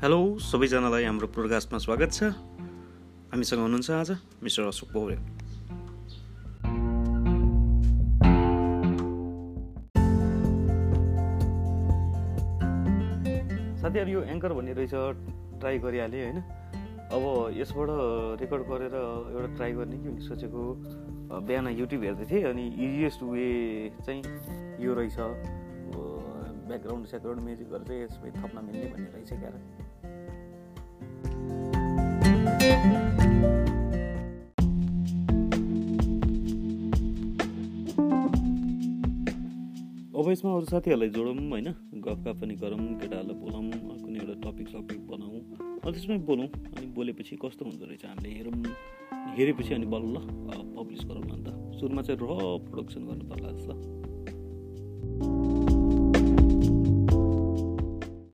Hello सबैजनालाई हाम्रो प्रोडकास्टमा स्वागत छ। हामीसँग हुनुहुन्छ आज मिस्टर अशोक पौडेल। साथीहरू यो एङ्कर भन्ने रहेछ ट्राई गरिहालेँ होइन? अब यसबाट रेकर्ड गरेर एउटा ट्राई गर्ने कि भने सोचेको बिहान युट्युब हेर्दै थिएँ अनि इजिएस्ट वे चाहिँ यो रहेछ। ब्याकग्राउन्ड स्याकग्राउन्ड म्युजिक गरेर यसमै थप्न मिल्ने भन्ने रहेछ क्या अब यसमा अरू साथीहरूलाई जोडौँ होइन। गफका पनि गरौँ केटाहरूलाई बोलाउँ कुनै एउटा टपिक सपिक बनाऊँ अनि त्यसमै बोलौँ अनि बोलेपछि कस्तो हुँदो रहेछ हामीले हेरौँ हेरेपछि अनि बल्ल पब्लिस गरौँ अन्त सुरुमा चाहिँ र प्रोडक्सन गर्नु पर्ला जस्तो।